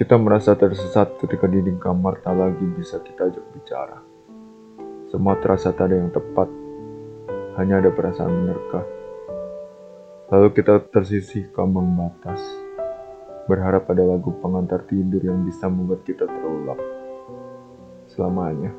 Kita merasa tersesat ketika dinding kamar tak lagi bisa kita ajak bicara. Semua terasa tak ada yang tepat, hanya ada perasaan menerka. Lalu kita tersisih kambang batas, berharap ada lagu pengantar tidur yang bisa membuat kita terlelap selamanya.